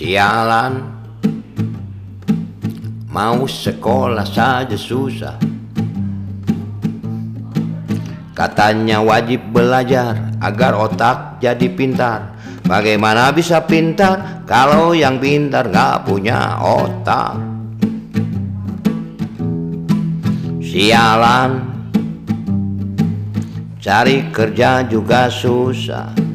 Sialan. Mau sekolah saja susah. Katanya wajib belajar agar otak jadi pintar. Bagaimana bisa pintar kalau yang pintar gak punya otak? Sialan. Cari kerja juga susah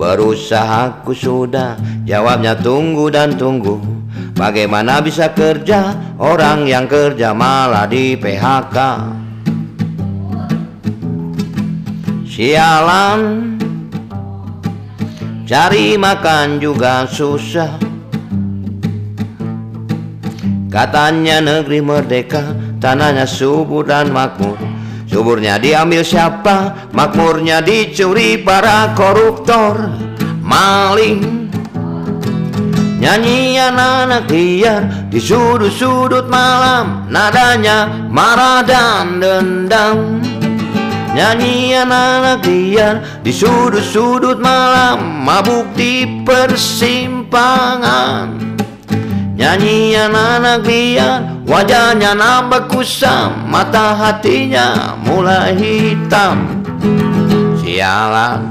Berusaha ku sudah. Jawabnya tunggu dan tunggu. Bagaimana bisa kerja? Orang yang kerja malah di PHK Sialan. Cari makan juga susah. Katanya negeri merdeka Tanahnya subur dan makmur Suburnya diambil siapa? Makmurnya dicuri para koruptor. Maling. Nyanyian anak liar Di sudut-sudut malam. Nadanya marah dan dendam. Nyanyian anak liar Di sudut-sudut malam. Mabuk di persimpangan Nyanyian anak liar Wajahnya nambah kusam Mata hatinya mulai hitam. Sialan.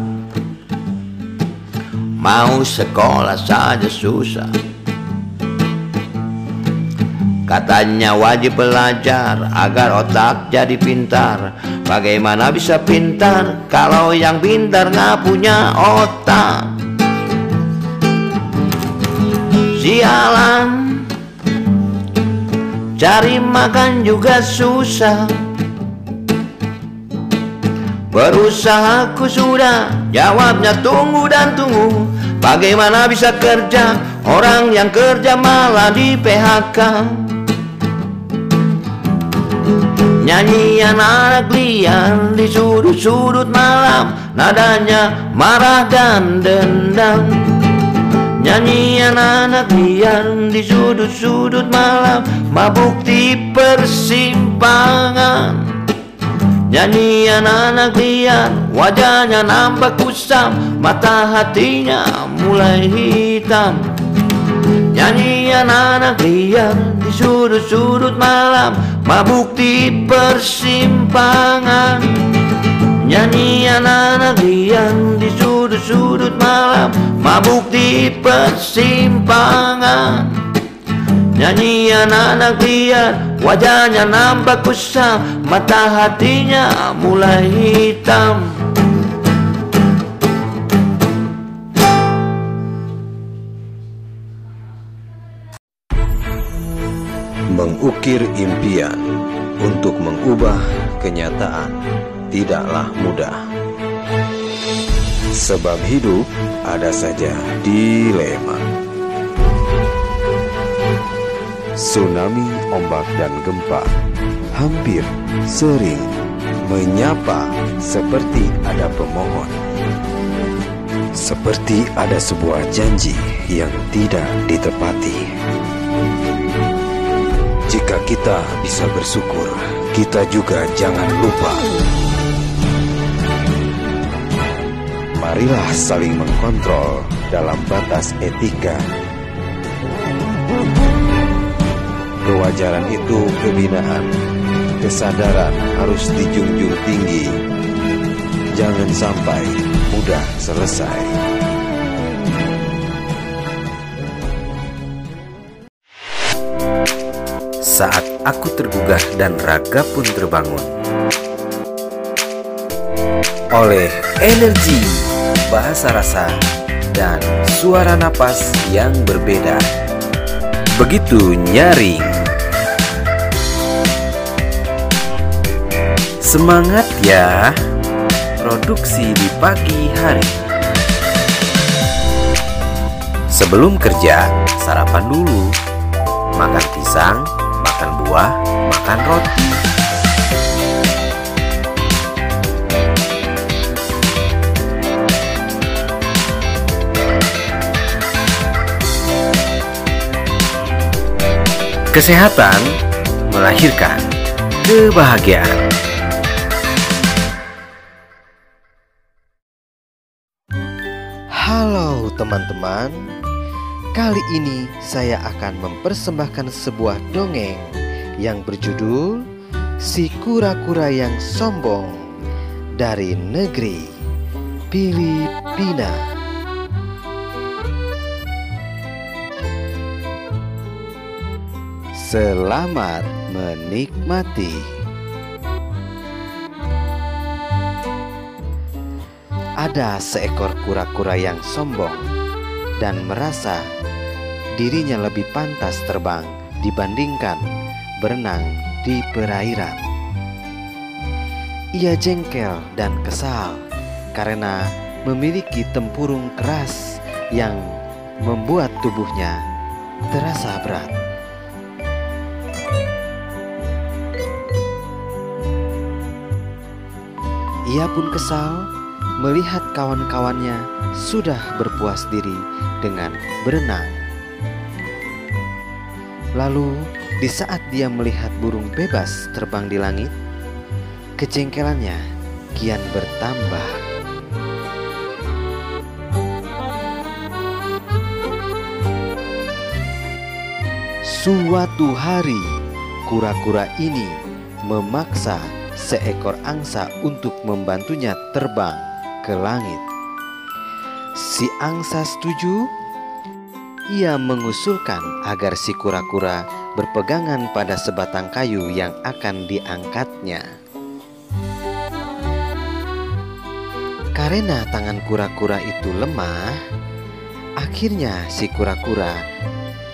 Mau sekolah saja susah. Katanya wajib belajar agar otak jadi pintar. Bagaimana bisa pintar kalau yang pintar nggak punya otak Sialan Cari makan juga susah. Berusaha ku sudah Jawabnya tunggu dan tunggu. Bagaimana bisa kerja? Orang yang kerja malah di PHK Nyanyian anak liar di sudut-sudut malam. Nadanya marah dan dendam Nyanyian anak liar di sudut-sudut malam Mabuk di persimpangan. Nyanyian anak liar Wajahnya nampak kusam Mata hatinya mulai hitam. Nyanyian anak liar Di sudut-sudut malam Mabuk di persimpangan. Nyanyian anak liar di sudut-sudut malam Mabuk di persimpangan Nyanyian anak liar Wajahnya nampak kusam Mata hatinya mulai hitam Mengukir impian untuk mengubah kenyataan tidaklah mudah. Sebab hidup ada saja dilema. Tsunami, ombak, dan gempa hampir sering menyapa seperti ada pemohon. Seperti ada sebuah janji yang tidak ditepati. Jika kita bisa bersyukur, kita juga jangan lupa. Marilah saling mengkontrol dalam batas etika. Kewajaran itu kebinaan, kesadaran harus dijunjung tinggi. Jangan sampai mudah selesai. Saat aku tergugah dan raga pun terbangun Oleh energi, bahasa rasa, dan suara napas yang berbeda. Begitu nyaring. Semangat ya. Produksi di pagi hari. Sebelum kerja, sarapan dulu. Makan pisang, makan buah, makan roti. Kesehatan melahirkan kebahagiaan. Halo teman-teman. Kali ini saya akan mempersembahkan sebuah dongeng yang berjudul Si Kura-Kura yang Sombong dari negeri Filipina. Selamat menikmati. Ada seekor kura-kura yang sombong dan merasa dirinya lebih pantas terbang dibandingkan berenang di perairan. Ia jengkel dan kesal karena memiliki tempurung keras yang membuat tubuhnya terasa berat. Ia pun kesal melihat kawan-kawannya sudah berpuas diri dengan berenang. Lalu, di saat dia melihat burung bebas terbang di langit, kejengkelannya kian bertambah. Suatu hari, kura-kura ini memaksa seekor angsa untuk membantunya terbang ke langit. Si angsa setuju. Ia mengusulkan agar si kura-kura berpegangan pada sebatang kayu yang akan diangkatnya. Karena tangan kura-kura itu lemah, akhirnya si kura-kura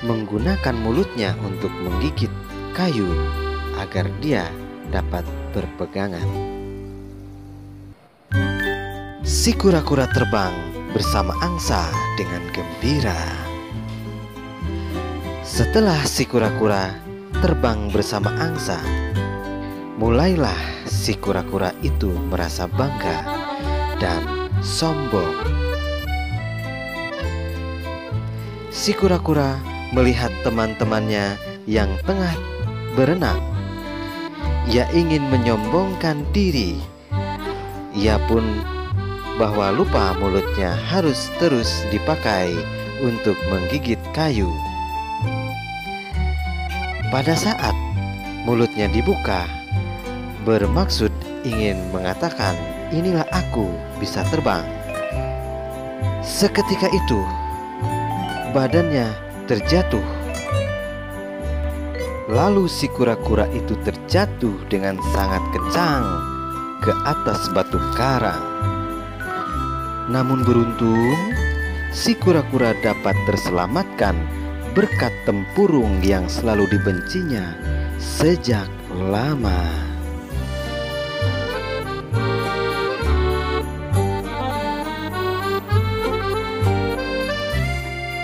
menggunakan mulutnya untuk menggigit kayu agar dia dapat berpegangan. Si kura-kura terbang bersama angsa dengan gembira. Setelah si kura-kura terbang bersama angsa, mulailah si kura-kura itu merasa bangga dan sombong. Si kura-kura melihat teman-temannya yang tengah berenang. Ia ingin menyombongkan diri. Ia pun bahwa lupa mulutnya harus terus dipakai untuk menggigit kayu. Pada saat mulutnya dibuka, bermaksud ingin mengatakan, "Inilah aku bisa terbang." Seketika itu, badannya terjatuh. Lalu si kura-kura itu terjatuh dengan sangat kencang ke atas batu karang. Namun beruntung, si kura-kura dapat terselamatkan berkat tempurung yang selalu dibencinya sejak lama.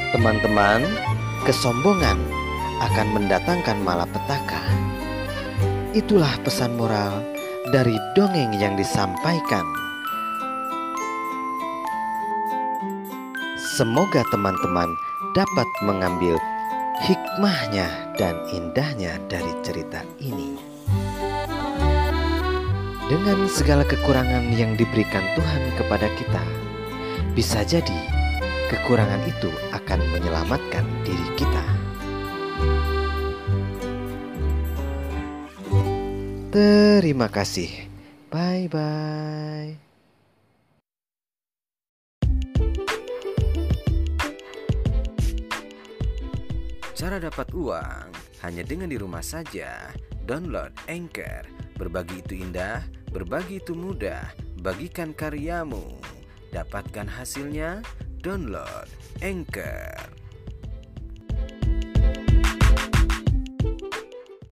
Teman-teman, kesombongan akan mendatangkan malapetaka. Itulah pesan moral dari dongeng yang disampaikan. Semoga teman-teman dapat mengambil hikmahnya dan indahnya dari cerita ini. Dengan segala kekurangan yang diberikan Tuhan kepada kita, bisa jadi kekurangan itu akan menyelamatkan diri kita. Terima kasih. Bye bye. Cara dapat uang hanya dengan di rumah saja. Download Anchor. Berbagi itu indah, berbagi itu mudah. Bagikan karyamu. Dapatkan hasilnya. Download Anchor.